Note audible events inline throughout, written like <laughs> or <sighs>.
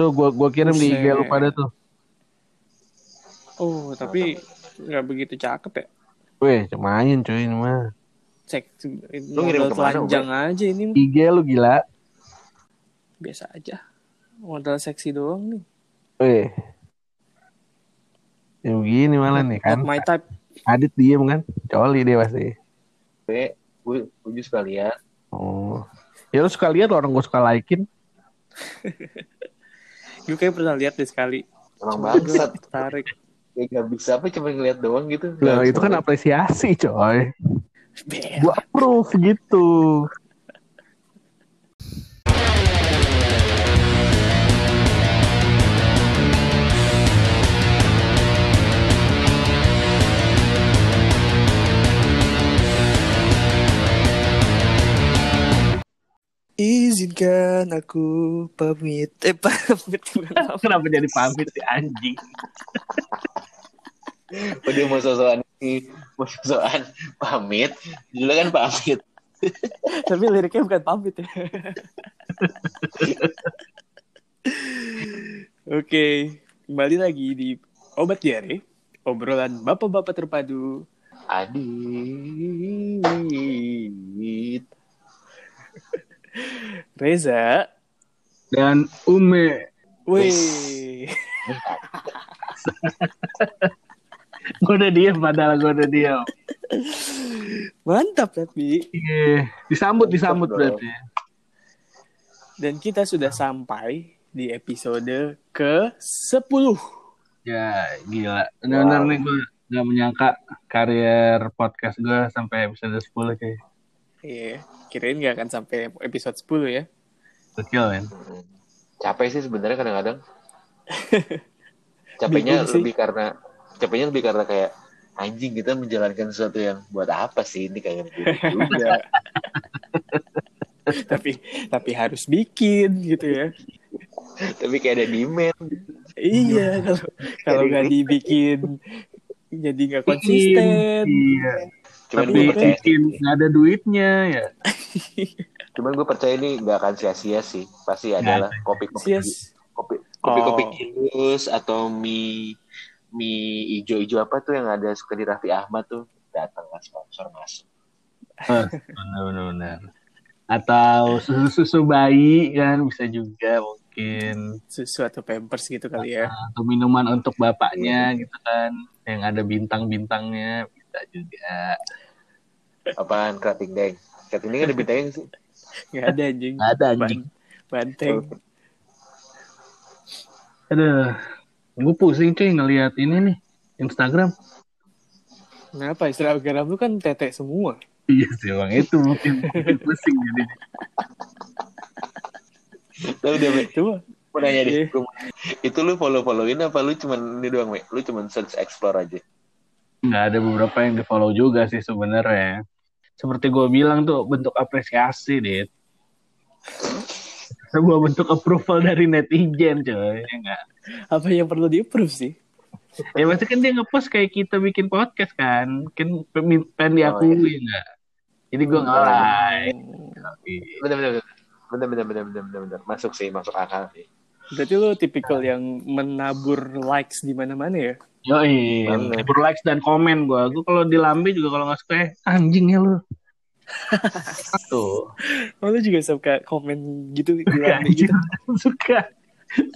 Tuh gua gua kirim di IG lu Buset. pada tuh. Oh, tapi nggak begitu cakep ya. Weh, main cuy ini mah. Cek Lu ngirim telanjang aja ini mah. IG lu gila. biasa aja. Modal seksi doang nih. Weh. Ya begini malah nih kan. Not my type. Adit diem kan. Coli dia pasti. gue gue gue juga suka lihat Oh. Ya lu suka lihat orang gue suka likein. <laughs> Gue kayak pernah lihat deh sekali. emang gue bangsat tertarik. kayak gak bisa apa cuma ngeliat doang gitu Nah, itu kan apresiasi coy. Gua approve gitu. Izinkan aku pamit. Eh, <laughs> pamit. <laughs> Kenapa jadi pamit si anjing? <laughs> Oh, dia mau sosokan ini mau sosokan pamit dulu kan pamit Tapi liriknya bukan pamit ya. Oke, kembali lagi di Obat Diare. Obrolan bapak-bapak terpadu. Adit Reza. Dan Ume. Wih. <laughs> Gue udah diem padahal gue udah diem. Mantap tapi. Iya. Disambut, disambut Mantap dong. berarti. Dan kita sudah sampai di episode ke-10. Ya, gila. Benar-benar Wow. nih gue gak menyangka karier podcast gue sampai episode 10 kayak. Iya, kirain nggak akan sampai episode 10 ya. Gokil kan? Hmm. capek sih sebenarnya kadang-kadang <laughs> capeknya lebih karena capeknya lebih karena kayak anjing kita menjalankan sesuatu yang buat apa sih ini kayak gitu juga <laughs> tapi tapi harus bikin gitu ya. tapi kayak ada demand iya, <laughs> kalau kalau nggak dibikin jadi nggak konsisten. Iya. Cuman Tapi gue percaya bikin nggak ada duitnya ya. <laughs> cuman gue percaya ini nggak akan sia-sia sih pasti adalah kopi-kopi Yes. kopi kopi-kopi Oh. Gilus atau mie mie ijo-ijo apa tuh yang ada suka di Raffi Ahmad tuh datang lah sponsor masuk Benar-benar. Atau susu-susu bayi kan bisa juga mungkin. Susu atau pampers gitu kali ya. Atau minuman untuk bapaknya gitu kan. Yang ada bintang-bintangnya juga. apaan kerating deng kerating deng ada bintangnya <laughs> nggak sih Nggak ada anjing. Nggak ada anjing. Ban- Banteng. Aduh. Gue pusing cuy ngeliat ini nih. Instagram. Kenapa Instagram lu kan tete semua? Iya sih bang. Itu mungkin, mungkin <laughs> pusing jadi. Tahu udah Me. Coba. mau nanya deh itu lu follow followin apa lu cuman ini doang Me? lu cuman search explore aja nggak ada beberapa yang di follow juga sih sebenarnya. Seperti gue bilang tuh bentuk apresiasi dit. Sebuah bentuk approval dari netizen coy. Ya enggak apa yang perlu di approve sih? Ya maksudnya kan dia ngepost kayak kita bikin podcast kan. Kan pengen diakui oh, iya. enggak jadi gue ngelike. Oh. Gitu. Bener bener bener bener bener bener bener. Masuk sih masuk akal sih. Berarti lu tipikal yang menabur likes di mana-mana ya? Yoi, Banget. ber likes dan komen gue. Gue kalau di Lambe juga kalau nggak suka, eh, ya lu. Tuh, Oh, lu juga suka komen gitu di suka, lambe gitu? <laughs> suka,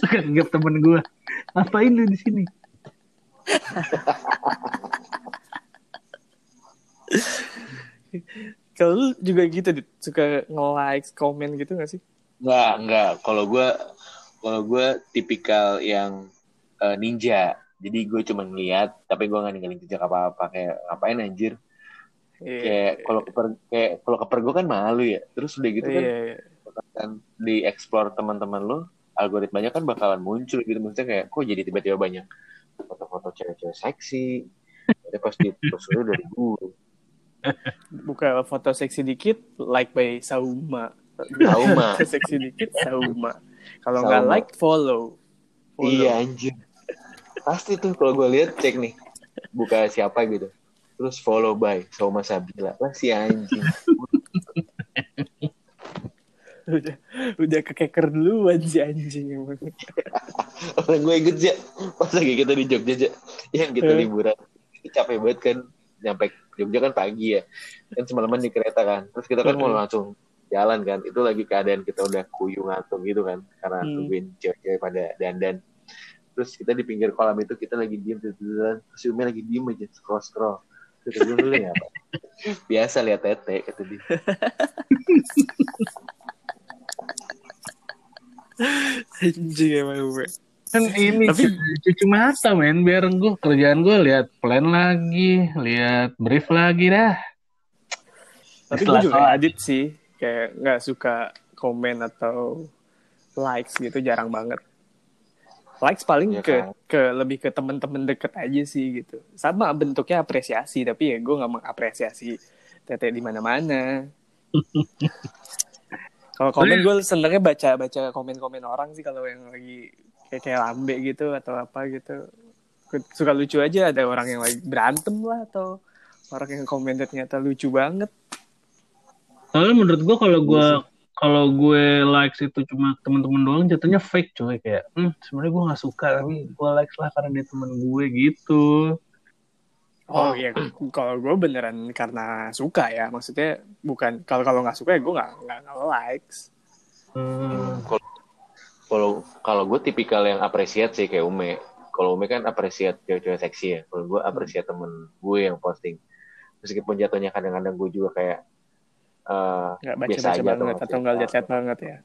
suka ngegap temen gue. Ngapain lu di sini? <laughs> Kalau lu juga gitu, suka nge-like, komen gitu gak sih? Enggak, enggak. Kalau gue, kalau gue tipikal yang eh, ninja. Jadi gue cuma ngeliat, tapi gue nggak ninggalin jejak apa-apa. Kayak ngapain anjir? Iya. Kayak kalau keper, kayak kalau keper gue kan malu ya. Terus udah gitu kan, Iya, iya. kan di explore teman-teman lo, algoritmanya kan bakalan muncul gitu. Maksudnya kayak, kok jadi tiba-tiba banyak foto-foto cewek-cewek seksi. Ada pas di terus dari gue. Buka foto seksi dikit, like by Sauma. Sauma. <laughs> Seksi dikit, Sauma. Kalau nggak like, follow. follow. Iya anjir. Pasti tuh kalau gue lihat cek nih buka siapa gitu. Terus follow by Soma Sabila. Lah si anjing. <laughs> udah udah kekeker duluan si anjing emang. <laughs> Orang gue inget aja pas lagi kita di Jogja aja yang kita Eh. liburan capek banget kan nyampe Jogja kan pagi ya kan semalaman di kereta kan terus kita kan mau Eh. langsung jalan kan. Itu lagi keadaan kita udah kuyung ngantuk gitu kan. Karena Hmm. tungguin cewek-cewek pada dandan. Terus kita di pinggir kolam itu kita lagi diem tiduran. Terus si Umi lagi diem aja scroll scroll terus gue dulu ya apa? <laughs> Biasa lihat tete kata dia. <laughs> Anjing emang gue. kan ini Tapi- cuci, mata men. Biar gue kerjaan gue lihat plan lagi lihat brief lagi dah. Tapi gue juga edit sih. Kayak nggak suka komen atau likes gitu jarang banget. Likes paling Iya ke kan? ke lebih ke temen-temen deket aja sih gitu. Sama bentuknya apresiasi tapi ya gue nggak mengapresiasi tete di mana-mana. <laughs> Kalau komen gue senengnya baca baca komen-komen orang sih kalau yang lagi kayak kayak lambe gitu atau apa gitu. Suka lucu aja ada orang yang lagi berantem lah atau orang yang komen ternyata lucu banget. Soalnya menurut gue kalau gue kalau gue likes itu cuma teman-teman doang jatuhnya fake coy kayak hmm, sebenarnya gue nggak suka tapi gue likes lah karena dia teman gue gitu Oh iya, kalau gue beneran karena suka ya, maksudnya bukan kalau kalau nggak suka ya gue nggak nggak likes. Hmm. Kalau- kalau kalau gue tipikal yang apresiat sih kayak Ume. Kalau Ume kan apresiat cewek-cewek seksi ya. Kalau gue apresiat temen gue yang posting. Meskipun jatuhnya kadang-kadang gue juga kayak eh, Nggak biasa baca baca aja banget atau nggak lihat lihat banget ya.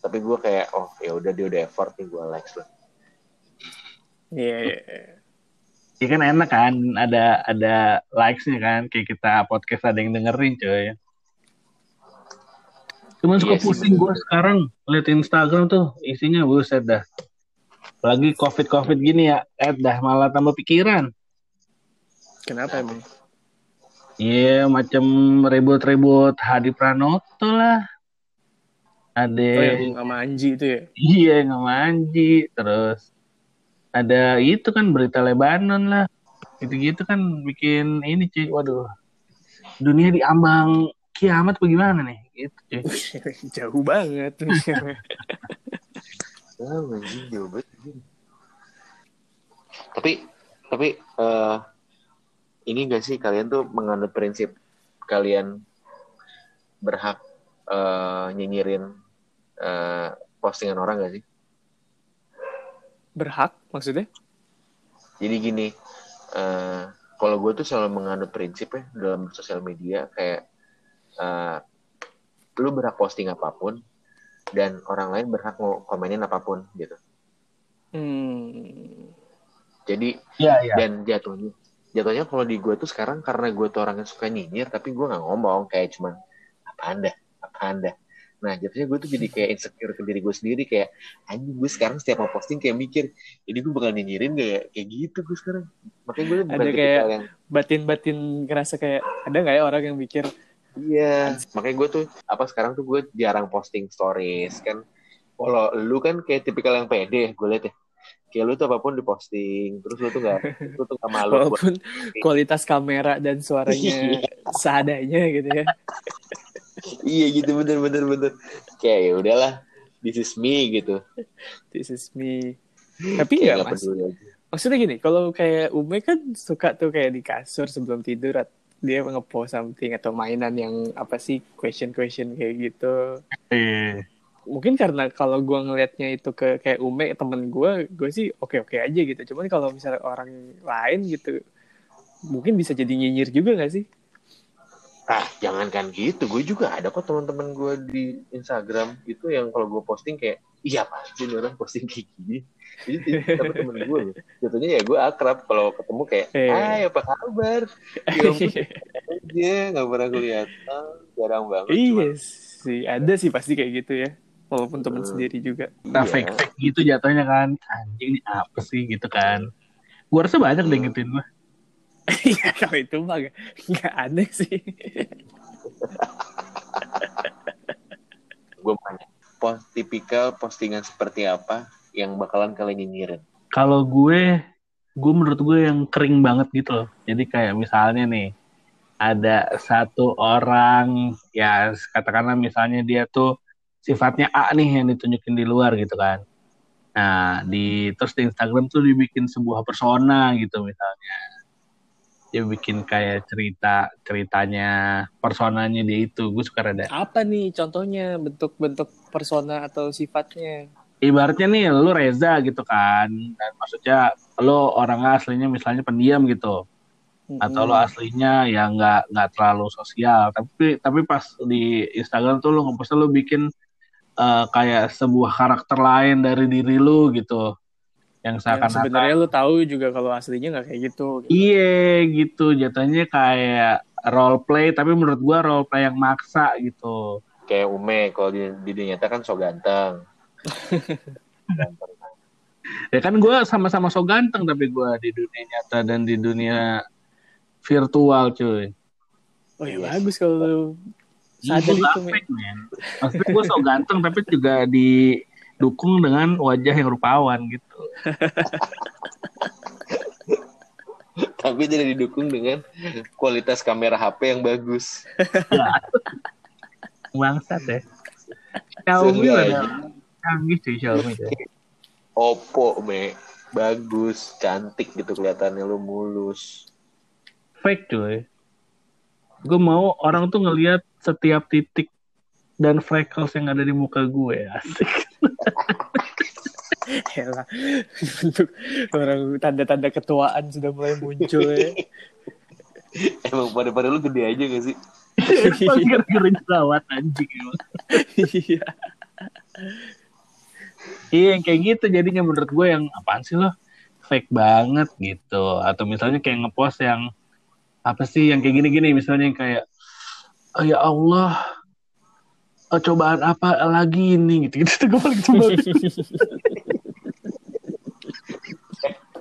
Tapi gue kayak oh ya udah dia udah effort nih gue likes lah. Iya. iya, iya. Ya kan enak kan ada ada likesnya kan kayak kita podcast ada yang dengerin coy. Cuman suka Iya sih, pusing gue sekarang lihat Instagram tuh isinya buset dah. Lagi covid covid gini ya, eh dah malah tambah pikiran. Kenapa emang? Iya macam ribut-ribut Hadi Pranoto lah. Ada Oh yang sama Anji itu ya? iya nggak manji terus ada itu kan berita Lebanon lah gitu-gitu kan bikin ini cuy waduh dunia diambang kiamat bagaimana nih gitu cuy <laughs> Jauh banget. <laughs> Jauh banget. Tapi tapi eh ini gak sih kalian tuh menganut prinsip kalian berhak eh, nyinyirin eh, postingan orang gak sih? Berhak maksudnya? Jadi gini, eh kalau gue tuh selalu menganut prinsip ya dalam sosial media kayak eh lu berhak posting apa pun dan orang lain berhak mau komenin apa pun gitu. Hmm. Jadi iya iya dan jatuhnya jatuhnya kalau di gue tuh sekarang karena gue tuh orang yang suka nyinyir tapi gue nggak ngomong kayak cuman apa anda apa anda nah jatuhnya gue tuh jadi kayak insecure ke diri gue sendiri kayak anjing gue sekarang setiap mau posting kayak mikir ini gue bakal nyinyirin gak ya? Kayak gitu gue sekarang. Makanya gue Ada kayak- yang Batin-batin ngerasa kayak ada nggak ya orang yang mikir? Iya. Makanya gue tuh apa sekarang tuh gue jarang posting stories kan. Kalau lu kan kayak tipikal yang pede gue liat ya kayak lu tuh apa pun diposting terus lu tuh gak <laughs> lu tuh gak malu buat walaupun kualitas kamera dan suaranya seadanya gitu ya. iya gitu bener bener bener kayak ya udahlah this is me gitu This is me. Tapi ya mas, maksudnya gini, kalau kayak Ume kan suka tuh kayak di kasur sebelum tidur dia ngepost something atau mainan yang apa sih question question kayak gitu. Iya. Mungkin karena kalau gua ngelihatnya itu ke kayak Ume temen gua, gue sih oke oke aja gitu. Cuman kalau misalnya orang lain gitu, mungkin bisa jadi nyinyir juga gak sih? ah jangankan gitu gue juga ada kok teman-teman gue di Instagram itu yang kalau gue posting kayak iya pasti ini orang posting kayak gini jadi tapi temen gue loh jatuhnya ya gue akrab kalau ketemu kayak Eh. hai apa kabar ya ampun <laughs> aja nggak pernah kelihatan jarang banget iya sih, ada sih pasti kayak gitu ya. Walaupun temen Hmm. sendiri juga. nah Iya. fake fake gitu jatuhnya kan anjing ini apa sih gitu kan gua rasa banyak deh yang gituin gua Iya kalau itu mah gak, gak aneh sih. gue banyak post tipikal postingan seperti apa yang bakalan kalian nyinyirin kalau gue gue menurut gue yang kering banget gitu loh jadi kayak misalnya nih ada satu orang ya katakanlah misalnya dia tuh sifatnya A nih yang ditunjukin di luar gitu kan. Nah, di terus di Instagram tuh dibikin sebuah persona gitu misalnya. Dia bikin kayak cerita ceritanya personanya dia itu. Gue suka rada. Apa nih contohnya bentuk-bentuk persona atau sifatnya? Ibaratnya nih lu Reza gitu kan. Dan maksudnya lu orang aslinya misalnya pendiam gitu. Atau lu aslinya ya nggak nggak terlalu sosial. Tapi tapi pas di Instagram tuh lu ngepost lu bikin eh, kayak sebuah karakter lain dari diri lu gitu. Yang Yang seakan-akan sebenarnya lu tahu juga kalau aslinya nggak kayak gitu. gitu. Iya gitu jatuhnya kayak role play tapi menurut gua role play yang maksa gitu. Kayak Ume kalau di, di dunia nyata kan so ganteng. Ganteng. <laughs> Ya kan gua sama-sama so ganteng tapi gua di dunia nyata dan di dunia virtual cuy. Oh ya Yes. bagus kalau lu sadar Gua itu, nggak men. Maksudnya gue so ganteng tapi juga didukung dengan wajah yang rupawan gitu. <laughs> Tapi tidak didukung dengan kualitas kamera HP yang bagus. Bangsat ya. Xiaomi Sengaja. ada canggih cuy Xiaomi tuh. Oppo, me. Bagus, cantik gitu kelihatannya lu mulus. Fake cuy. Gue mau orang tuh ngelihat setiap titik dan freckles yang ada di muka gue asik. <laughs> Bentuk <laughs> orang tanda-tanda ketuaan sudah mulai muncul ya. <laughs> Emang pada-pada lu gede aja gak sih? Pas gara-gara jerawat anjing emang. Iya. Iya yang kayak gitu jadinya menurut gue yang apaan sih lo fake banget gitu atau misalnya kayak ngepost yang apa sih yang kayak gini-gini misalnya yang kayak ya Allah oh, cobaan apa lagi ini gitu gitu gue paling sebel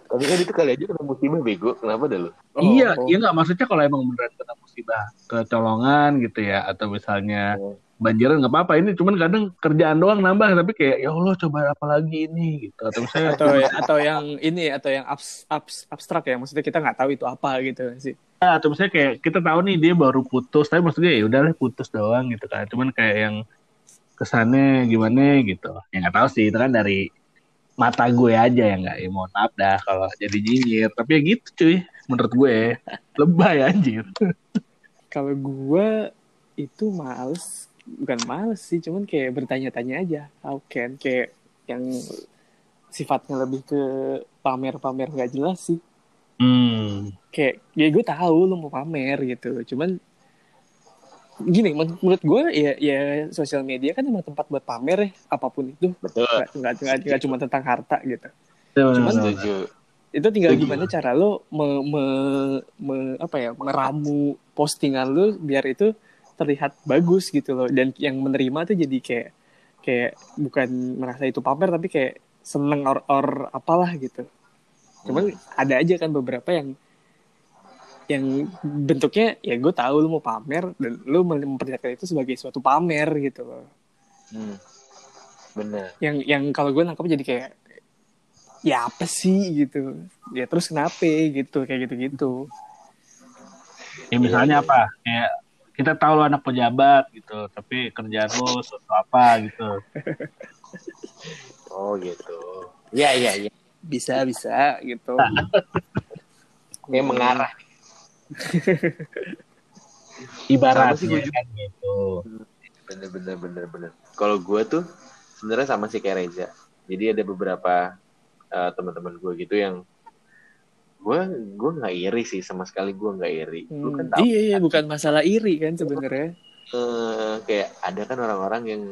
Tapi kan itu kali aja kena musibah bego. Kenapa dah lu? Oh, iya oh. iya nggak maksudnya kalau emang beneran kena musibah kecolongan gitu ya atau misalnya Oh. Banjiran nggak apa-apa ini cuman kadang kerjaan doang nambah tapi kayak ya Allah cobaan apa lagi ini gitu. Atau misalnya atau atau yang ini atau yang abs, abs, abstrak ya maksudnya kita nggak tahu itu apa gitu sih. Ya, atau misalnya kayak kita tahu nih dia baru putus tapi maksudnya ya udahlah putus doang gitu kan. Cuman kayak yang kesannya gimana gitu. Ya nggak tahu sih itu kan dari mata gue aja ya nggak ya mohon maaf dah kalau jadi nyinyir. Tapi ya gitu cuy menurut gue. Lebay anjir. Kalau gua itu males bukan males sih cuman kayak bertanya-tanya aja. How can kayak yang sifatnya lebih ke pamer-pamer nggak jelas sih. Hmm. Kayak ya gue tahu lu mau pamer gitu cuman gini men- menurut gue ya ya sosial media kan emang tempat buat pamer ya apa pun itu. Betul. nggak nggak nggak nggak cuma tentang harta gitu. Cuman Setuju. itu tinggal Setuju. gimana cara lo me, me- me- apa ya meramu postingan lo biar itu terlihat bagus gitu loh. Dan yang menerima tuh jadi kayak kayak bukan merasa itu pamer tapi kayak seneng or, or apalah gitu. Cuman ada aja kan beberapa yang yang bentuknya ya gue tahu lu mau pamer dan lu memperlihatkan itu sebagai suatu pamer gitu loh. Hmm. Bener. yang yang kalau gue nangkep jadi kayak ya apa sih? gitu. Ya terus kenapa? gitu kayak gitu gitu ya misalnya apa? Kayak kita tahu lo anak pejabat gitu tapi kerjaan lo suatu apa gitu <laughs> Oh gitu. Iya iya iya. bisa bisa gitu <laughs> Kayak mengarah. ibaratnya Sama sih gue juga. kan gitu Bener bener bener bener. Kalau gue tuh sebenarnya sama sih kayak Reza. Jadi ada beberapa eh, teman-teman gue gitu yang gue gue nggak iri sih sama sekali gue nggak iri. Lu kan Hmm, tahu iya iya bukan masalah iri kan sebenarnya eh, kayak ada kan orang-orang yang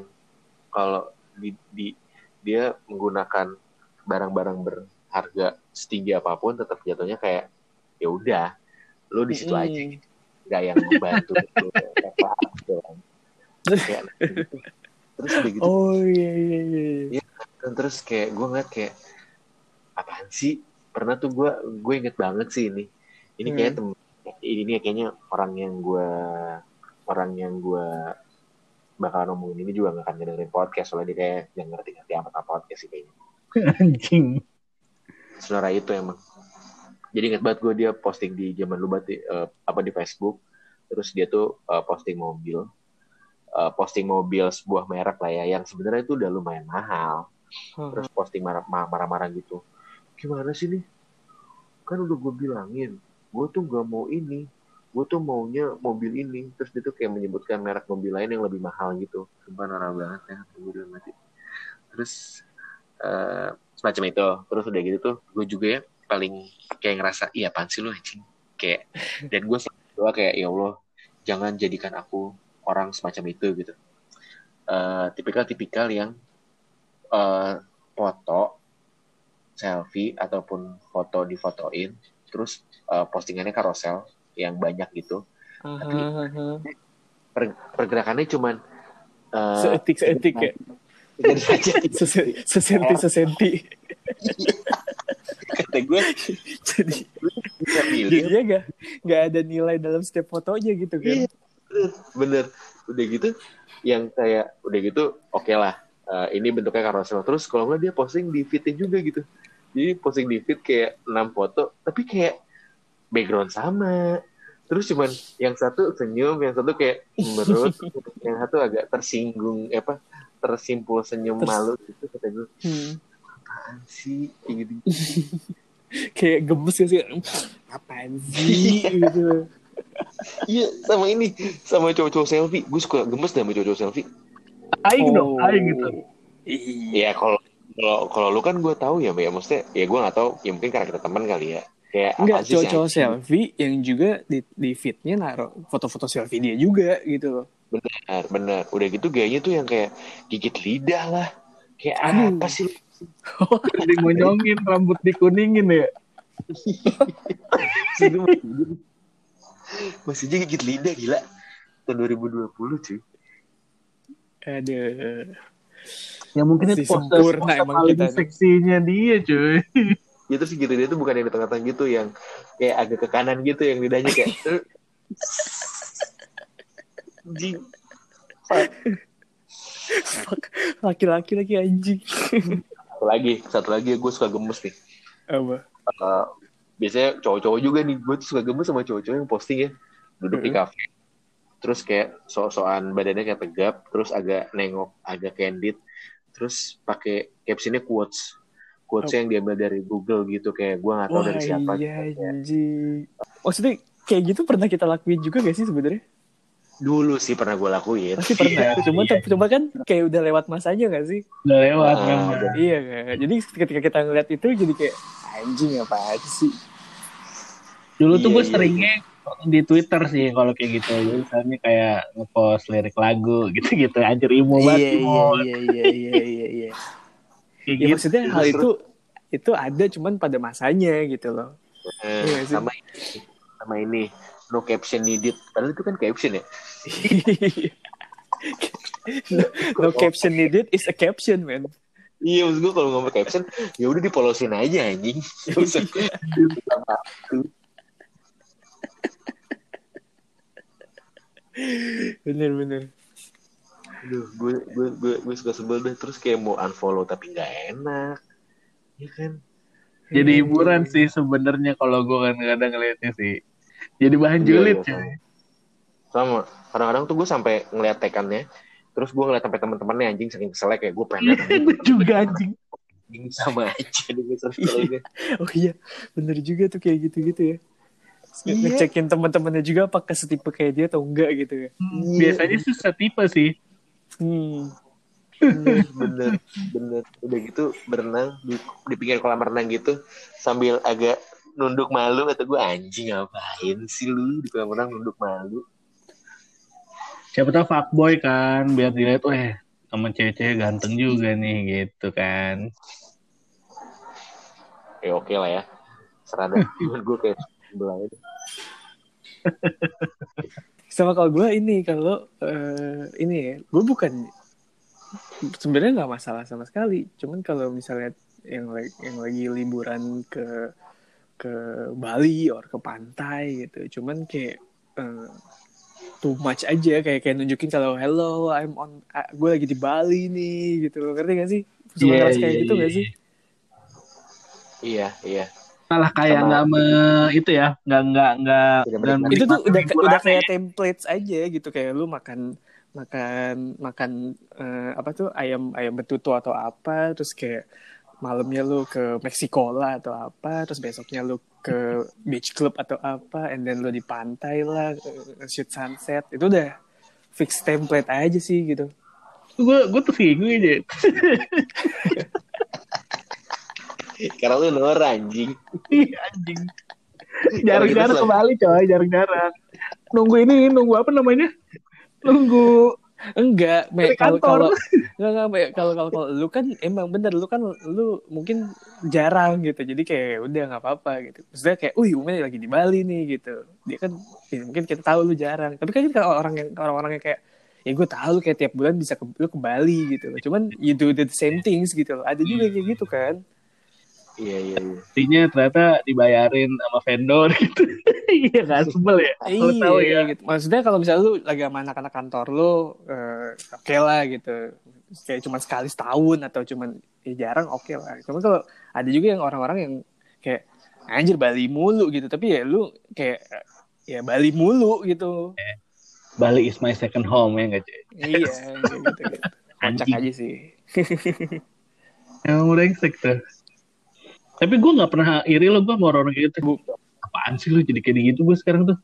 kalau di, di dia menggunakan barang-barang berharga setinggi apa pun tetap jatuhnya kayak ya udah lu di situ aja Hmm. nggak yang membantu lu <laughs> kan. Kayak terus begitu oh iya iya iya Dan terus kayak gue ngeliat kayak apaan sih pernah tuh gue gue inget banget sih ini. Ini kayak tem ini kayaknya orang yang gue orang yang gue bakal ngomongin ini juga gak akan dengerin podcast soalnya dia kayak yang ngerti-ngerti amat apa podcast sih kayaknya. <laughs> Anjing. Senora itu emang. Jadi inget banget gue dia posting di zaman lu berarti eh, apa di Facebook. Terus dia tuh eh, posting mobil. Eh, posting mobil sebuah merek lah ya yang sebenarnya itu udah lumayan mahal. Terus posting marah- ma- marah-marah gitu gimana sih nih? Kan udah gue bilangin gue tuh gak mau ini. Gue tuh maunya mobil ini. Terus dia tuh kayak menyebutkan merek mobil lain yang lebih mahal gitu. Sumpah norak banget ya gue udah mati terus eh, semacam itu. Terus udah gitu tuh gue juga ya paling kayak ngerasa iya apaan sih lu anjing? Kayak dan gue selalu kayak ya Allah jangan jadikan aku orang semacam itu gitu. Eh, tipikal-tipikal yang eh, foto selfie ataupun foto difotoin terus eh, postingannya karosel yang banyak gitu. Per- pergerakannya cuman eh, seetik seetik ya? jadi saja <laughs> Sese- sesenti sesenti. <laughs> Kata gue jadi jadinya gak nggak ada nilai dalam setiap fotonya gitu kan? Iya, bener udah gitu yang kayak udah gitu oke lah Eh, ini bentuknya karosel. Terus kalau nggak dia posting di feednya juga gitu jadi posting di feed kayak enam foto tapi kayak background sama. Terus cuman yang satu senyum yang satu kayak merut <laughs> yang satu agak tersinggung eh, apa tersimpul senyum Ters- malu gitu kata gue Hmm. apaan sih? Kayak gitu. <laughs> Kayak gemes ya sih? Apaan sih? <laughs> Gitu. Iya sama ini sama cowok-cowok selfie. Gue suka gemes sama cowok-cowok selfie. Aing dong, Oh. aing gitu. iya Iya kalau kalau kalau lu kan gue tahu ya, Mbak. ya maksudnya ya gue nggak tahu, ya mungkin karena kita teman kali ya. Kayak Enggak, cowok-cowok sih, selfie yang juga di, di feednya naruh foto-foto selfie dia juga gitu loh. Benar, benar. Udah gitu gayanya tuh yang kayak gigit lidah lah. Kayak Aduh. apa sih? lu? Jadi monyongin rambut dikuningin ya. <laughs> Masih aja gigit lidah gila. Tahun 2020 cuy. Aduh. Ya mungkin Si itu pose, sempurna pose emang paling kita nih. seksinya dia cuy. <laughs> Ya terus gitu dia tuh bukan yang di tengah-tengah gitu yang kayak agak ke kanan gitu yang lidahnya kayak <laughs> eh. Anjing. Laki-laki lagi anjing. Satu lagi, satu lagi gue suka gemes nih. Apa? Eh, biasanya cowok-cowok juga nih gue tuh suka gemes sama cowok-cowok yang posting ya duduk di Mm-mm. kafe terus kayak so-soan badannya kayak tegap terus agak nengok agak candid terus pakai captionnya quotes quotes yang diambil dari Google gitu kayak gue nggak tahu Wah dari siapa iya gitu. anjing. Maksudnya kayak gitu pernah kita lakuin juga gak sih sebenarnya? dulu sih pernah gue lakuin Pasti pernah. Iya, cuma iya. cuma kan kayak udah lewat masanya gak sih? Udah lewat Ah, udah. Iya kan. Jadi ketika kita ngeliat itu jadi kayak anjing apaan sih? Dulu tuh Iya, gue iya, seringnya di Twitter sih kalau kayak gitu. Jadi misalnya kayak ngepost lirik lagu gitu-gitu. Anjir imo banget. Iya iya iya iya iya iya. <laughs> Kayak Ya gitu. maksudnya hal itu itu ada cuman pada masanya gitu loh. Eh, Iya sama ini sama ini no caption needed padahal itu kan caption ya no, <laughs> no caption needed is a caption man. iya maksud gue kalau ngomong caption ya udah dipolosin aja anjing <laughs> usah Bener bener. Aduh, gue gue gue gue suka sebel deh terus kayak mau unfollow tapi nggak enak. Iya kan? Jadi hiburan sih sebenarnya kalau gue kan kadang ngeliatnya sih. Jadi bahan Iya, julid iya, cuy. Sama. Kadang-kadang tuh gue sampai ngeliat tekannya, terus gue ngeliat sampai teman-temannya anjing saking keselnya kayak gue pengen anjing, Gue juga anjing. anjing sama aja nih Oh iya, bener juga tuh kayak gitu-gitu ya. Iya. Ngecekin teman-temannya juga apakah setipe kayak dia atau enggak gitu ya. Hmm, Biasanya sih setipe sih. Hmm. bener, <laughs> bener, bener. Udah gitu berenang di, di pinggir kolam renang gitu sambil agak nunduk malu atau gue anjing ngapain sih lu di kolam renang nunduk malu. Siapa tahu fuckboy kan biar dilihat weh temen cewek-cewek ganteng juga nih gitu kan. Ya oke lah ya. Serada. <laughs> Gue kayak sebelah itu. Sama kalau gue ini kalau eh, ini ya, gue bukan sebenarnya nggak masalah sama sekali. Cuman kalau misalnya yang lagi yang lagi liburan ke ke Bali or ke pantai gitu, cuman kayak eh, too much aja kayak kayak nunjukin kalau hello I'm on gue lagi di Bali nih gitu ngerti gak sih? Suka ngerasa kayak iya, gitu iya. gak sih? Iya, iya. Malah kayak Sama- nggak me itu ya, nggak nggak nggak itu tuh udah udah kayak ya. templates aja gitu kayak lu makan makan makan eh, apa tuh ayam ayam betutu atau apa terus kayak malamnya lu ke Meksiko lah atau apa terus besoknya lu ke beach club atau apa and then lu di pantai lah eh, shoot sunset. Itu udah fix template aja sih gitu. Gue gue tuh bingung <laughs> aja Karena lu Nora anjing. Iya, anjing. Jarang-jarang ke Bali coy jarang-jarang nunggu ini nunggu apa namanya? Nunggu enggak Me, kalau kalau enggak enggak kalau kalau kalau lu kan emang bener lu kan lu mungkin jarang gitu. Jadi kayak udah nggak apa-apa gitu. Maksudnya kayak wih Umen lagi di Bali nih gitu. Dia kan ya, mungkin kita tahu lu jarang. Tapi kan kalau orang yang orang-orang yang kayak ya gue tahu lu kayak tiap bulan bisa ke, lu ke Bali gitu. Loh cuman you do the same things gitu. Loh ada juga kayak gitu kan Iya iya iya. artinya ternyata dibayarin sama vendor <laughs> gitu iya kan sebel ya iya tahu ya gitu. Maksudnya kalau misalnya lu lagi sama anak-anak kantor lu, eh, oke lah gitu. Kayak cuma sekali setahun atau cuma ya jarang oke lah. Cuma kalau ada juga yang orang-orang yang kayak anjir Bali mulu gitu. Tapi ya lu kayak ya Bali mulu gitu. Bali is my second home ya nggak iya gitu, gitu. <laughs> Kocak aja sih. <laughs> yang brengsek tuh tapi gue nggak pernah iri lo gue sama orang-orang kayak gitu Bu- apaan sih lo jadi kayak gitu gue sekarang tuh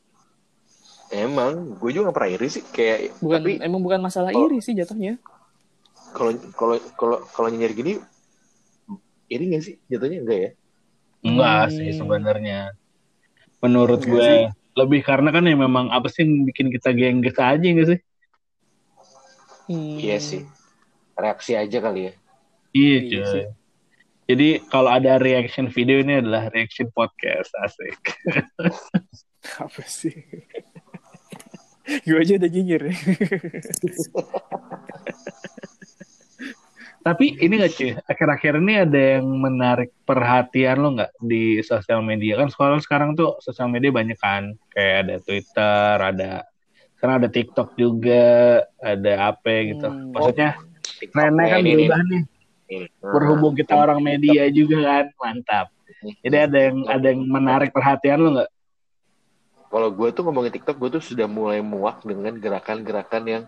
Emang, gue juga gak pernah iri sih. Kayak Bukan tapi emang bukan masalah Oh. iri sih jatuhnya. kalau kalau kalau kalau nyinyir gini iri gak sih? Jatuhnya enggak ya? enggak Hmm. sih sebenarnya menurut Enggak gue sih. lebih karena kan ya memang apa sih yang bikin kita gengges aja nggak sih Hmm. Iya sih. Reaksi aja kali ya. iya Iya cuy sih. Jadi kalau ada reaction video ini adalah reaction podcast asik <laughs> Apa sih? Gue aja udah nyinyir. Tapi ini gak cuy, akhir-akhir ini ada yang menarik perhatian lo nggak di sosial media kan? Sekarang sekarang tuh sosial media banyak kan, kayak ada Twitter, ada sekarang ada TikTok juga, ada apa gitu. Hmm. Maksudnya TikTok trennya kan ini, berubah nih. Ini. Berhubung kita orang media juga kan, mantap. Jadi ada yang ada yang menarik perhatian lo nggak? Kalau gue tuh ngomongin TikTok, gue tuh sudah mulai muak dengan gerakan-gerakan yang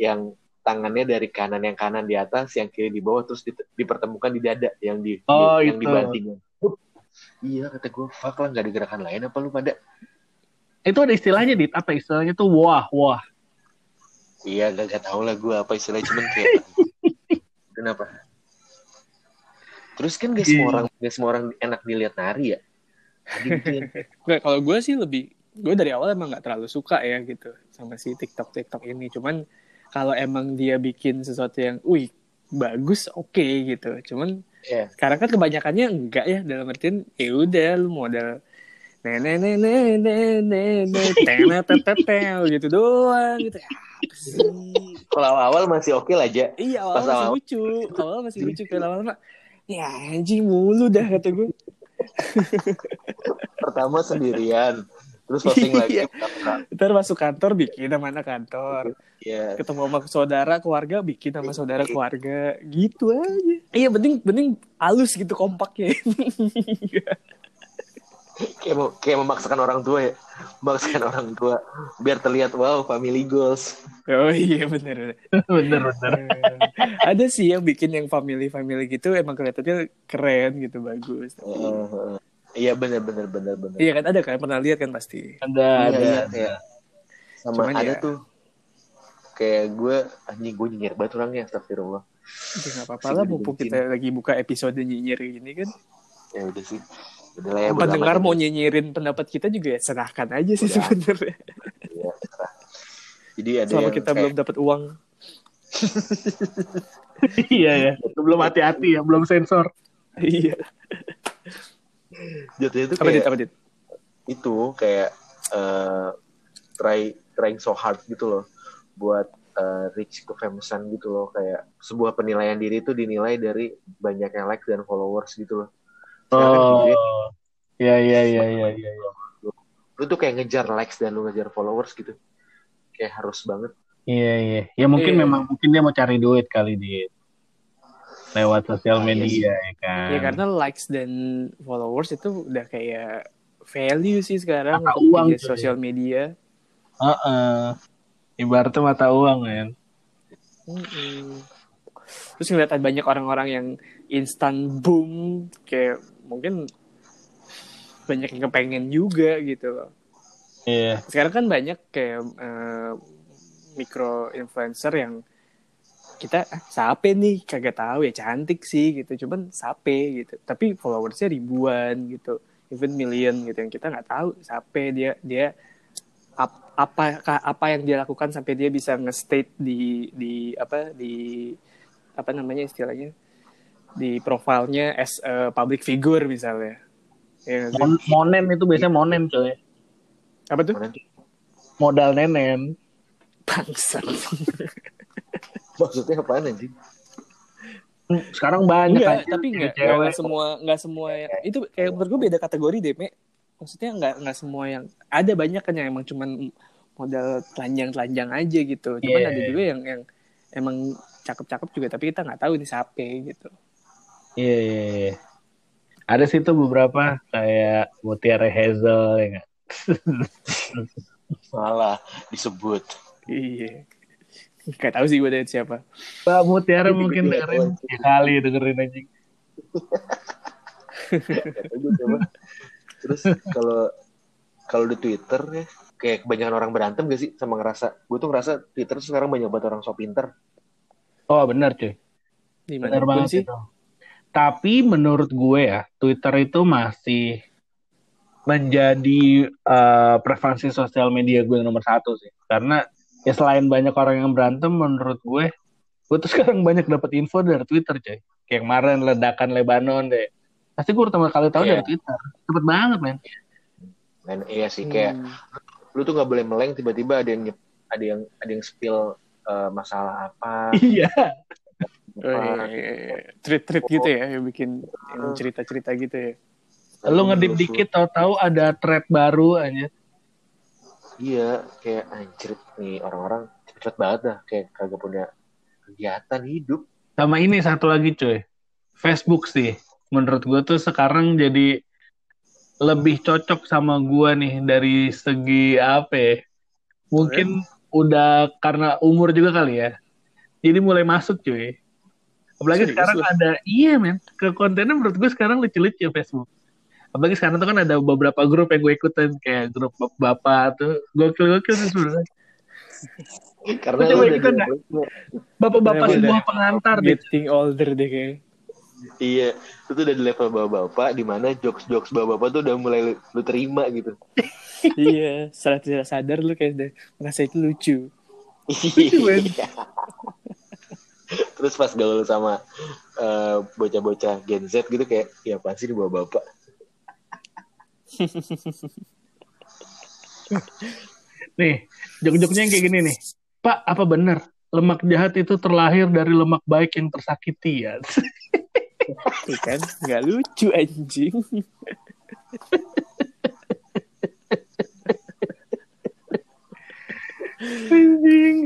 yang tangannya dari kanan yang kanan di atas, yang kiri di bawah, terus di- dipertemukan di dada, yang di Oh, yang itu. dibanting. Uh, Iya kata gue, fuck lah nggak ada gerakan lain apa lu pada? Itu ada istilahnya dit, apa istilahnya tuh wah wah. Iya gak, gak tau lah gue apa istilahnya cuman kayak <laughs> kenapa? Terus kan gak semua Iya. orang gak semua orang enak dilihat nari ya. Gue <laughs> kalau gue sih lebih gue dari awal emang nggak terlalu suka ya gitu sama si TikTok TikTok ini. Cuman kalau emang dia bikin sesuatu yang, wih bagus oke gitu. Cuman ya sekarang kan kebanyakannya enggak ya dalam artian ya udah lu modal gitu doang gitu. Ya, kalau awal masih oke lah aja. Iya awal masih lucu, awal masih lucu kayak lama-lama. Ya anjing mulu dah kata gue. <laughs> Pertama sendirian, terus posting lagi. Iya. Ntar masuk kantor bikin sama anak kantor. Ya, Ketemu sama saudara keluarga bikin sama saudara keluarga. Gitu aja. Iya penting penting halus gitu kompaknya. <laughs> <laughs> kayak mau kayak memaksakan orang tua ya, memaksakan <laughs> orang tua biar terlihat wow family goals. oh iya bener. bener. <laughs> bener bener. Eh, Ada sih yang bikin yang family family gitu emang kelihatannya keren gitu bagus. Eh, Iya benar benar benar benar. Iya kan ada kan pernah lihat kan pasti. Ada Iya, ada. iya, kayak sama Cuman ada ya- tuh kayak gue anjing gue nyinyir banget orangnya astagfirullah Ya nggak apa-apa lah mumpung kita lagi buka episode nyinyir gini kan. ya udah sih ya pendengar mau nyinyirin pendapat kita juga ya serahkan aja sih Udah. sebenarnya. Iya, terserah. jadi ada Selama yang kita kayak, belum dapat uang. <laughs> iya ya. Belum hati-hati ya, belum sensor. Iya. jatuhnya tuh Apa dit? kayak Apa dit? itu kayak eh, try trying so hard gitu loh buat eh, reach kefamousan gitu loh kayak sebuah penilaian diri itu dinilai dari banyaknya likes dan followers gitu loh Oh. Iya iya iya iya iya. iya. lu tuh kayak ngejar likes dan lu ngejar followers gitu kayak harus banget Iya iya. Ya mungkin Iya. memang mungkin dia mau cari duit kali di lewat sosial Ah, iya media ya kan. Ya karena likes dan followers itu udah kayak value sih sekarang Mata uang media tuh, sosial media. Heeh. Ibaratnya mata uang kan. Mm-mm. Terus ngeliat banyak orang-orang yang instan boom kayak mungkin banyak yang kepengen juga gitu loh. Iya. Sekarang kan banyak kayak eh, micro influencer yang kita ah, sape nih kagak tahu ya cantik sih gitu. Cuman sape gitu. Tapi followersnya ribuan gitu. Even million gitu. Yang kita nggak tahu sape dia dia ap- apa apa yang dia lakukan sampai dia bisa nge-state di di apa di apa namanya istilahnya di profilnya as a public figure misalnya ya? Mon- monen itu biasanya monen coy. apa tuh? Modal nenen. bangsa <laughs> Maksudnya apaan anjing? Sekarang banyak Enggak, aja tapi enggak, cewek. enggak semua enggak semua yang itu kayak menurut gue beda kategori deh, Me. Maksudnya enggak enggak semua yang ada banyak kan yang emang cuman modal telanjang-telanjang aja gitu. Cuman Iya. ada juga yang yang emang cakep-cakep juga tapi kita nggak tahu ini siapa gitu. Iya, iya, iya. Ada sih tuh beberapa kayak Mutiara Hazel ya nggak? <laughs> Malah disebut. Iya. Gak tahu sih gue dari siapa. Mbak Mutiara mungkin dengerin ya kali dengerin aja. Terus kalau kalau di Twitter ya kayak kebanyakan orang berantem gak sih sama ngerasa gue tuh ngerasa Twitter tuh sekarang banyak banget orang so pinter Oh benar cuy, Di benar mana banget sih. itu. Tapi menurut gue ya, Twitter itu masih menjadi eh, preferensi sosial media gue nomor satu sih. Karena ya selain banyak orang yang berantem, menurut gue, gue tuh <laughs> sekarang banyak dapat info dari Twitter cuy. Kayak kemarin ledakan Lebanon deh. Pasti gue pertama kali tahu Iya. dari Twitter. Cepet banget men. dan iya sih kayak Hmm. lu tuh nggak boleh meleng tiba-tiba ada yang ada yang ada yang spill eh, masalah apa <laughs> Iya. Oh, iya, iya, iya. Treat-treat gitu ya, yang bikin cerita-cerita gitu ya. Lu ngedip dikit tahu-tahu ada thread baru aja. iya kayak anjir nih orang-orang cepet banget dah kayak kagak punya kegiatan hidup Sama ini satu lagi cuy. Facebook sih. Menurut gue tuh sekarang jadi lebih cocok sama gua nih dari segi apa ya. Mungkin udah karena umur juga kali ya. Jadi mulai masuk cuy. Apalagi Serius sekarang lu? ada, iya men, ke kontennya menurut gue sekarang lucu-lucu Facebook. Apalagi sekarang tuh kan ada beberapa grup yang gue ikutin kayak grup bapak tuh gokil-gokil sih sebenarnya. <laughs> karena coba ikutan dah. Bapak-bapak udah. pengantar deh. Getting older deh kayaknya. iya itu tuh udah di level bapak-bapak di mana jokes-jokes bapak-bapak tuh udah mulai lu, lu terima gitu <laughs> iya, setelah tidak sadar lu kayak udah merasa itu lucu. men. Iya. <laughs> Terus pas gaul sama eh, bocah-bocah Gen Z gitu kayak, ya pasti di bawah bapak. Nih, jok-joknya yang kayak gini nih. Pak, apa benar lemak jahat itu terlahir dari lemak baik yang tersakiti ya? <laughs> Tuh kan, nggak lucu anjing. anjing.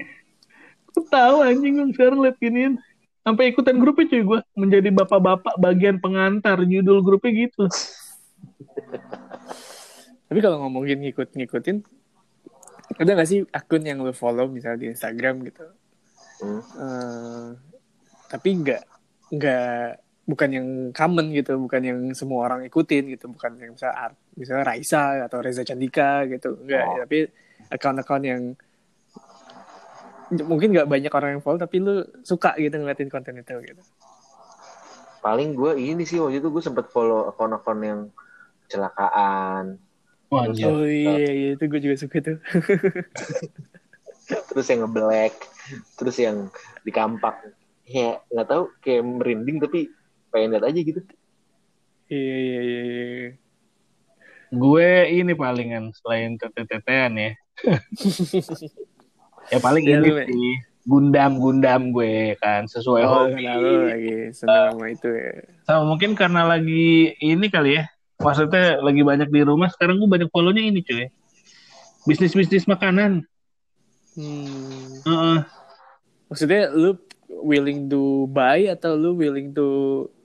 Aku tahu anjing gue sekarang liat giniin. Sampai ikutan grupnya cuy gue. Menjadi bapak-bapak bagian pengantar. Judul grupnya gitu. Tapi kalau ngomongin ngikut-ngikutin, ada nggak sih akun yang lu follow misalnya di Instagram gitu? Hmm. Eh, tapi nggak nggak bukan yang common gitu, bukan yang semua orang ikutin gitu, bukan yang misalnya art, misalnya Raisa atau Reza Candika gitu, enggak. Oh. Tapi akun-akun yang mungkin nggak banyak orang yang follow, tapi lu suka gitu ngeliatin konten itu gitu. Paling gue ini sih waktu itu gue sempet follow akun-akun yang kecelakaan. Wah, Iya. Oh iya, iya itu gue juga suka tuh. Terus yang ngeblack. Terus yang di kampak. Ya nggak tahu kayak merinding tapi pengen lihat aja gitu. Iya iya iya. iya. Gue ini palingan selain tete-tetean ya. <laughs> ya paling Ya, ini sih. Gundam-gundam gue kan. Sesuai Oh, hobi. lu lagi seneng sama itu ya? Sama mungkin karena lagi ini kali ya. Maksudnya lagi banyak di rumah. Sekarang gue banyak follow-nya ini cuy. Bisnis-bisnis makanan. Hmm. Heeh. Maksudnya lu willing to buy atau lu willing to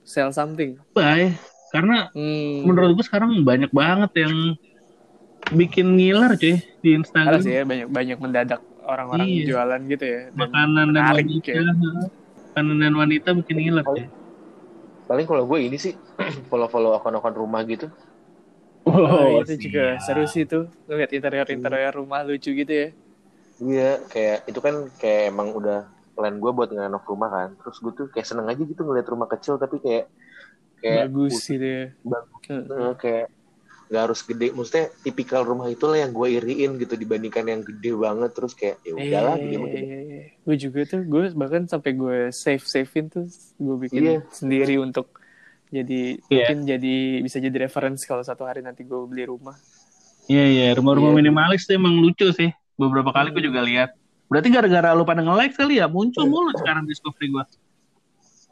sell something? Bye. Karena Hmm. menurut gue sekarang banyak banget yang bikin ngiler cuy di Instagram. sih ya banyak banyak mendadak orang-orang Iya. jualan gitu ya. Dan Makanan dan menarik wanita. ya. Makanan dan wanita bikin ngiler Paling- ya. Paling kalau gue ini sih <clears throat> follow-follow akun-akun rumah gitu. Oh, itu juga siap. seru sih tuh. Ngeliat interior-interior rumah lucu gitu ya. Iya, kayak itu kan kayak emang udah plan gue buat ngerenov rumah kan. Terus gue tuh kayak seneng aja gitu ngeliat rumah kecil tapi kayak kayak Bagus gitu ya. bagus kayak nggak harus gede maksudnya tipikal rumah itulah yang gue iriin gitu dibandingkan yang gede banget terus kayak ya udahlah gede mah gede. gue juga tuh gue bahkan sampai gue save savein tuh gue bikin Iya. sendiri untuk jadi Iya. mungkin jadi bisa jadi reference kalau satu hari nanti gue beli rumah Iya iya, rumah-rumah Iya. minimalis tuh emang lucu sih. Beberapa kali gue juga lihat. Berarti gara-gara lu pada nge-like kali ya, muncul mulu sekarang discovery gue.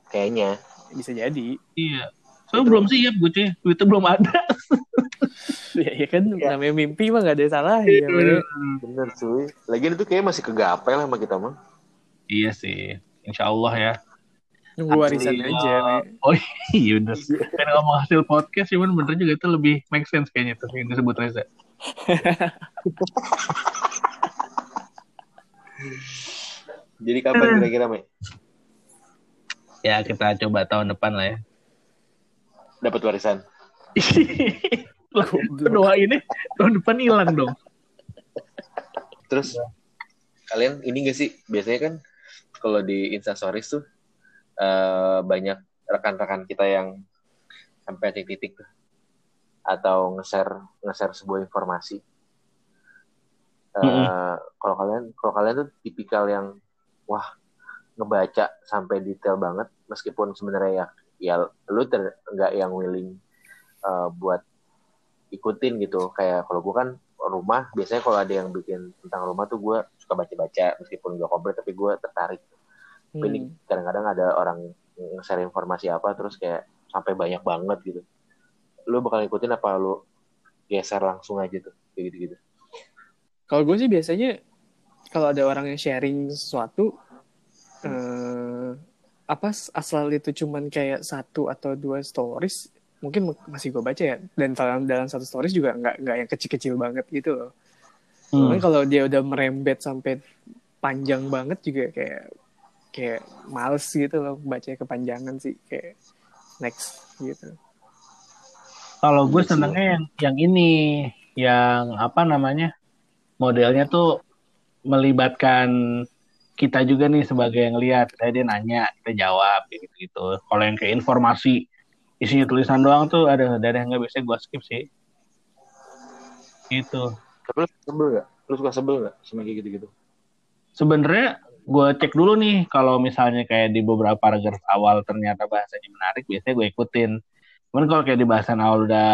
kayaknya bisa jadi Iya. Soalnya belum siap gue cuy, duitnya belum ada. <laughs> ya, ya kan Iya. namanya mimpi mah gak ada salah ya bener. bener cuy lagian itu kayak masih kegapai lah sama kita mah iya sih, insya Allah ya. nunggu warisan Iya. aja Mek. Oh <laughs> iya bener. Kan ngomong hasil podcast cuman bener juga itu lebih make sense kayaknya tuh yang disebut Reza. <laughs> jadi kapan kira-kira Mei Ya kita coba tahun depan lah ya. dapat warisan <laughs> doa ini tahun depan hilang dong. terus kalian ini gak sih biasanya kan kalau di instastories tuh eh, banyak rekan-rekan kita yang sampai titik-titik tuh atau nge-share nge-share sebuah informasi Eh, Mm-mm. kalau kalian kalau kalian tuh tipikal yang wah ngebaca sampai detail banget meskipun sebenarnya ya ya lu ter- nggak yang willing eh, buat ikutin gitu. Kayak kalau gue kan rumah biasanya kalau ada yang bikin tentang rumah tuh gue suka baca-baca meskipun gak komplit tapi gue tertarik. Hmm. kadang-kadang ada orang yang share informasi apa terus kayak sampai banyak banget gitu. Lu bakal ikutin apa? Lu geser langsung aja tuh kayak gitu-gitu. Kalau gue sih biasanya kalau ada orang yang sharing sesuatu eh apa asal itu cuman kayak satu atau dua stories mungkin masih gue baca ya dan dalam dalam satu stories juga nggak nggak yang kecil-kecil banget gitu loh. Hmm. Kalau dia udah merembet sampai panjang banget juga kayak kayak males gitu loh baca kepanjangan sih kayak next gitu. Kalau gue sih. senengnya yang yang ini, yang apa namanya modelnya tuh melibatkan kita juga nih sebagai yang lihat. Kayak dia nanya, kita jawab gitu gitu. Kalau yang kayak informasi isinya tulisan doang tuh ada ada yang nggak bisa gue skip sih. Gitu. tapi lu sebel gak? lu suka sebel gak sama kayak gitu-gitu Sebenarnya gue cek dulu nih kalau misalnya kayak di beberapa paragraf awal ternyata bahasanya menarik, biasanya gue ikutin. Cuman kalau kayak di bahasan awal udah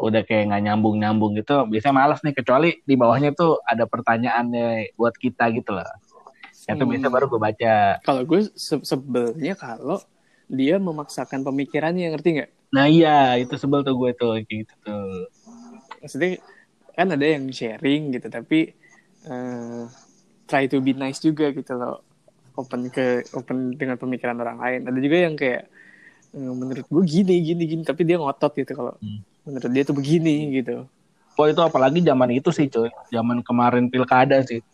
udah kayak nggak nyambung nyambung gitu, biasanya malas nih kecuali di bawahnya tuh ada pertanyaannya buat kita gitu loh. Itu Hmm. biasanya baru gue baca. Kalau gue se- sebelnya kalau dia memaksakan pemikirannya ngerti nggak? Nah iya itu sebel tuh gue tuh kayak gitu tuh. Maksudnya kan ada yang sharing gitu tapi eh, try to be nice juga gitu loh open ke open dengan pemikiran orang lain. Ada juga yang kayak eh, menurut gue gini gini gini tapi dia ngotot gitu kalau Hmm. menurut dia tuh begini gitu. Oh itu apalagi zaman itu sih cuy, zaman kemarin pilkada sih.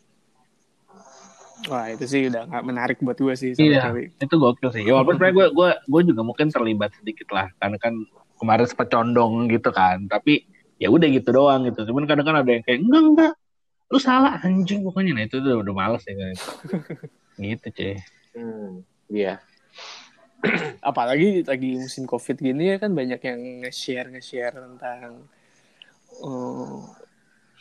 Wah itu sih udah nggak menarik buat gue sih sama Iya. sekali. itu gokil sih. Ya, walaupun sebenarnya gue gue gue juga mungkin terlibat sedikit lah, karena kan kemarin sempat condong gitu kan. Tapi ya udah gitu doang gitu. Cuman kadang kan ada yang kayak enggak enggak, lu salah anjing pokoknya. Nah itu udah udah males ya <laughs> kan. gitu cuy. hmm iya <clears throat> Apalagi lagi musim covid gini ya kan banyak yang nge-share nge-share tentang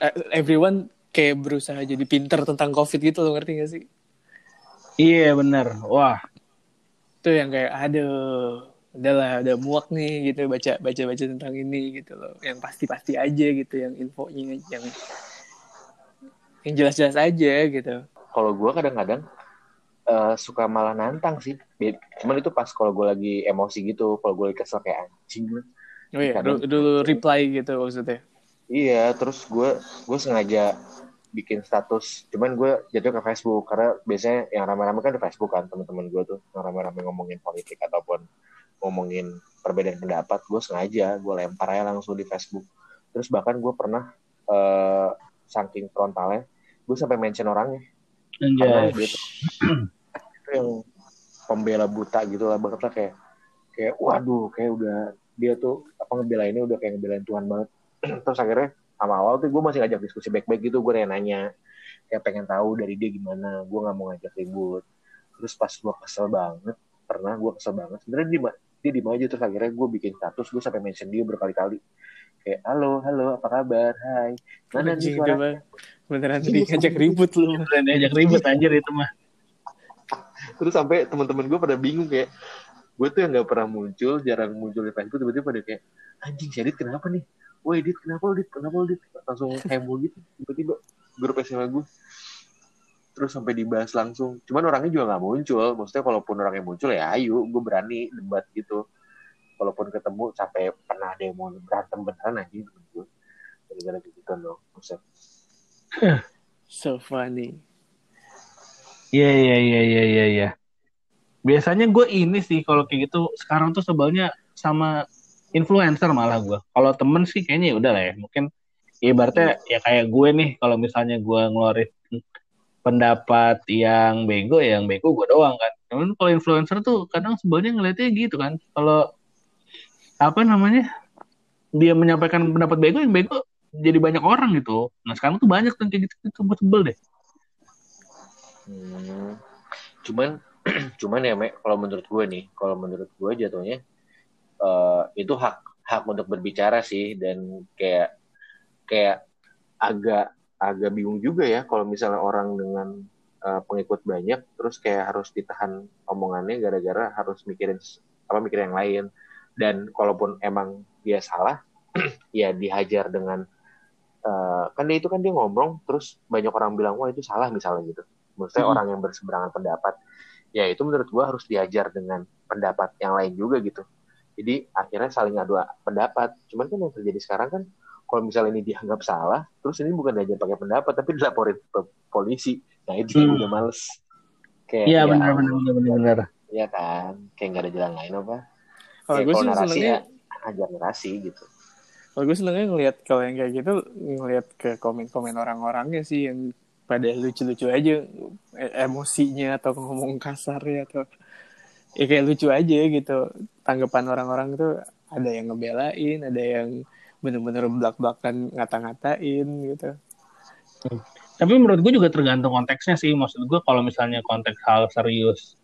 eh, everyone kayak berusaha jadi pinter tentang covid gitu loh ngerti gak sih? Iya bener. Wah. Tuh yang kayak aduh udahlah udah muak nih gitu baca baca baca tentang ini gitu loh. Yang pasti pasti aja gitu yang infonya yang yang jelas-jelas aja gitu. Kalau gue kadang-kadang eh, suka malah nantang sih. Cuman itu pas kalau gue lagi emosi gitu kalau gue lagi kesel kayak anjing oh iya Kadang- dulu, dulu reply gitu maksudnya Iya, terus gue gue sengaja bikin status. Cuman gue jatuh ke Facebook karena biasanya yang rame-rame kan di Facebook kan teman-teman gue tuh yang rame-rame ngomongin politik ataupun ngomongin perbedaan pendapat. Gue sengaja gue lempar aja langsung di Facebook. Terus bahkan gue pernah eh saking frontalnya, gue sampai mention orangnya. Anjay. dia tuh itu yang pembela buta gitu lah banget lah kayak kayak waduh kayak udah dia tuh apa ngebelainnya udah kayak ngebelain Tuhan banget terus akhirnya sama awal tuh gue masih ngajak diskusi baik-baik gitu gue nanya kayak pengen tahu dari dia gimana gue nggak mau ngajak ribut. Terus pas gue kesel banget pernah gue kesel banget. Sebenarnya dia dia di aja terus akhirnya gue bikin status gue sampai mention dia berkali-kali. Kayak halo halo apa kabar? Hai. Mana nih suara? beneran diajak ribut lu. Keren diajak ribut anjir itu mah. terus sampai teman-teman gue pada bingung kayak gue tuh yang nggak pernah muncul jarang muncul di Facebook tiba-tiba pada kayak anjing si Adit kenapa nih woi Adit kenapa lu Dit kenapa lu Dit langsung heboh gitu tiba-tiba grup SMA gue terus sampai dibahas langsung cuman orangnya juga nggak muncul maksudnya kalaupun orangnya muncul ya ayo gue berani debat gitu walaupun ketemu sampai pernah ada yang mau berantem beneran temen gue gara-gara gitu loh Buset. So funny. Iya iya iya iya iya. iya. Biasanya gue ini sih kalau kayak gitu sekarang tuh sebelnya sama influencer malah gue. Kalau temen sih kayaknya ya udah lah ya. Mungkin ya ibaratnya ya kayak gue nih kalau misalnya gue ngeluarin pendapat yang bego ya yang bego gue doang kan. Cuman kalau influencer tuh kadang sebelnya ngeliatnya gitu kan. Kalau apa namanya dia menyampaikan pendapat bego yang bego jadi banyak orang gitu. Nah sekarang tuh banyak tuh kayak gitu, gitu gue sebel deh. Hmm. Cuman <clears throat> cuman ya Mek, kalau menurut gue nih, kalau menurut gue jatuhnya eh, itu hak hak untuk berbicara sih. Dan kayak kayak agak agak bingung juga ya kalau misalnya orang dengan eh, pengikut banyak terus kayak harus ditahan omongannya gara-gara harus mikirin apa mikir yang lain. Dan kalaupun emang dia salah <clears throat> ya dihajar dengan eh, kan dia itu kan dia ngomong terus banyak orang bilang wah itu salah misalnya gitu. Maksudnya Hmm. orang yang berseberangan pendapat ya itu menurut gua harus diajar dengan pendapat yang lain juga gitu jadi akhirnya saling adu pendapat. Cuman kan yang terjadi sekarang kan kalau misalnya ini dianggap salah terus ini bukan diajar pakai pendapat tapi dilaporin ke polisi. Nah itu yang Hmm. udah males. Kayak Iya ya benar benar benar benar benar. ya kan? Kayak nggak ada jalan lain apa? Kalau ya, gue sih narasi senengnya ya ajar narasi gitu. Kalau gue senengnya ngelihat kalau yang kayak gitu ngelihat ke komen-komen orang-orangnya sih yang pada lucu-lucu aja e- emosinya atau ngomong kasarnya atau ya kayak lucu aja gitu tanggapan orang-orang itu ada yang ngebelain ada yang bener-bener belak-belakan ngata-ngatain gitu Tapi menurut gue juga tergantung konteksnya sih. Maksud gue kalau misalnya konteks hal serius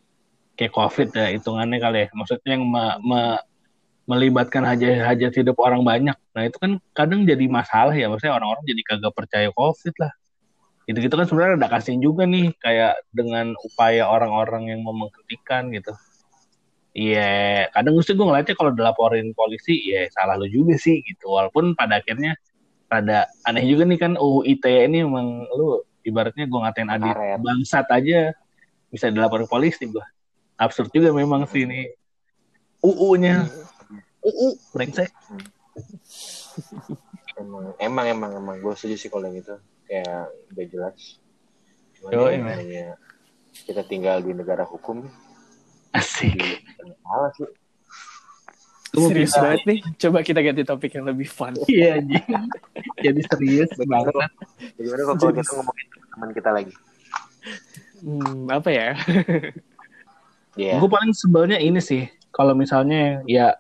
kayak COVID ya hitungannya kali ya. Maksudnya yang me- me- melibatkan hajat-hajat hidup orang banyak. Nah itu kan kadang jadi masalah ya. Maksudnya orang-orang jadi kagak percaya COVID lah. Gitu-gitu kan sebenarnya ada kasihan juga nih kayak dengan upaya orang-orang yang mau menghentikan gitu. Iya, kadang mesti gue ngeliatnya kalau dilaporin polisi, ya salah lu juga sih gitu. Walaupun pada akhirnya rada aneh juga nih kan UU ITE ini emang lu ibaratnya gue ngatain Adit Karet. bangsat aja bisa dilaporin polisi gue. Absurd juga memang sih ini UU-nya. UU brengsek. emang emang emang emang gue setuju sih kalau yang itu kayak udah jelas Cuman Yo, ya, iya. kita tinggal di negara hukum Asik. salah sih Lu serius bisa- banget nih coba kita ganti topik yang lebih fun <laughs> Iya anjing. Jadi serius banget. bagaimana kalau kalau kita ngomongin teman kita lagi hmm, apa ya <laughs> ya Gue paling sebelnya ini sih, kalau misalnya ya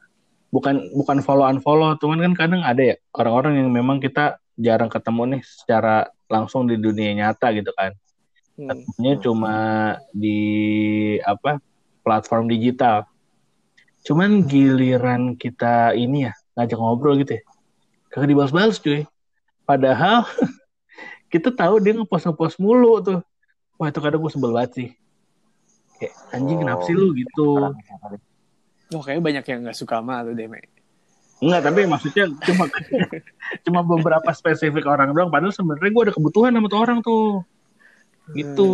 bukan bukan follow unfollow, cuman kan kadang ada ya orang-orang yang memang kita jarang ketemu nih secara langsung di dunia nyata gitu kan. Hmm. Ketemunya cuma di apa platform digital. Cuman giliran kita ini ya ngajak ngobrol gitu ya, kagak dibalas-balas cuy. Padahal <laughs> kita tahu dia ngepost ngepost mulu tuh. Wah itu kadang gue sebel banget sih. Kayak anjing kenapa sih lu gitu. Oh, kayaknya banyak yang nggak suka sama lu deh. Enggak, tapi maksudnya cuma <laughs> cuma beberapa spesifik orang doang. Padahal sebenarnya gue ada kebutuhan sama tuh orang tuh. Gitu.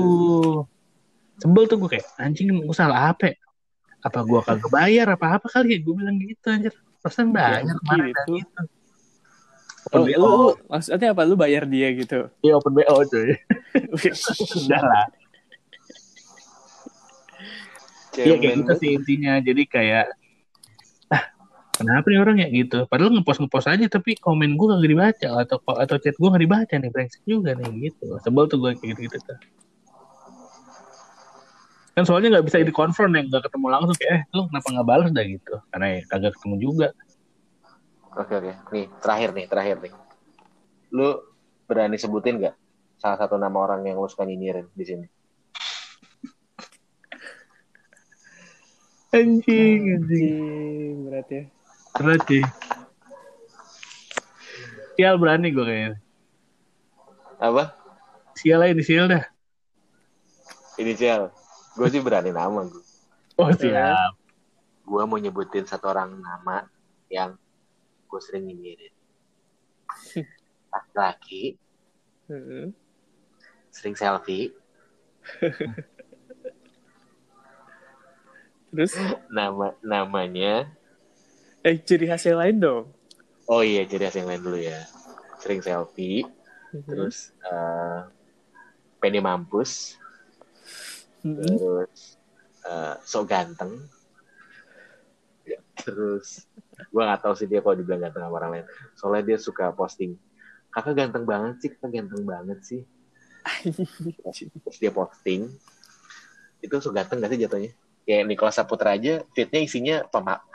Sebel tuh gue kayak anjing gue salah apa? ya? Apa gue kagak bayar apa apa kali ya? Gue bilang gitu anjir. Persen bayar Ya, kemarin gitu. dan gitu. Oh, Open lu, BO. lu, maksudnya apa? Lu bayar dia gitu? Iya open BO cuy. <laughs> Udah lah. Iya kayak gitu sih intinya. Jadi kayak ah kenapa nih orang ya gitu. Padahal ngepost ngepost aja tapi komen gue kagak dibaca atau atau chat gue nggak dibaca nih brengsek juga nih gitu. Sebel tuh gue kayak gitu gitu tuh. Kan soalnya nggak bisa di confront yang nggak ketemu langsung kayak eh lu kenapa nggak balas dah gitu karena ya kagak ketemu juga Oke oke. Nih terakhir nih terakhir nih. Lu berani sebutin nggak salah satu nama orang yang lu suka nyinyirin di sini? anjing anjing berat ya. berat sial berani gue kayaknya Apa? sial aja di sial dah Inisial. Gue sih berani nama gue. oh siap Gue mau nyebutin satu orang nama yang gue sering nyinyirin. Laki-laki, Heeh. sering selfie, <laughs> Terus, nama namanya eh ciri khas yang lain dong. oh iya jadi yang lain dulu ya sering selfie Mhm. terus eh pengen mampus Mhm. terus eh sok ganteng. Ya, terus gua nggak tahu sih dia kalau dibilang ganteng sama orang lain. Soalnya dia suka posting kakak ganteng banget sih kakak ganteng banget sih. Terus dia posting itu sok ganteng gak sih jatuhnya? Kayak Nicholas Saputra aja tweetnya isinya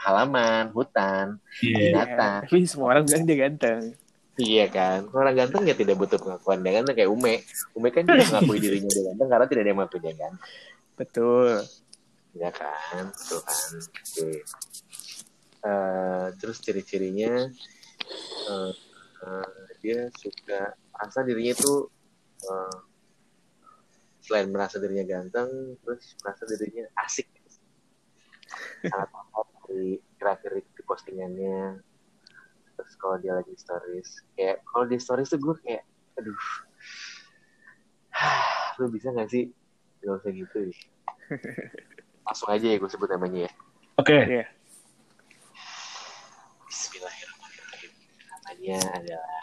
halaman hutan binatang. Tapi semua orang bilang dia ganteng. Iya kan, orang ganteng ya tidak butuh pengakuan dia ganteng kayak Ume. Ume kan <laughs> juga mengakui dirinya dia ganteng karena tidak ada yang mengakui dia ganteng. Betul. Ya kan, tuh kan. Oke. Eh, terus ciri-cirinya eh, eh, dia suka rasa dirinya itu eh, selain merasa dirinya ganteng, terus merasa dirinya asik. <laughs> Sangat dari gerak-gerik di postingannya. Terus kalau dia lagi stories, kayak kalau di stories tuh gue kayak, aduh, <sighs> lu bisa gak sih gak usah gitu deh. <laughs> Langsung aja ya gue sebut namanya ya. oke Iya. Bismillahirrahmanirrahim. Namanya adalah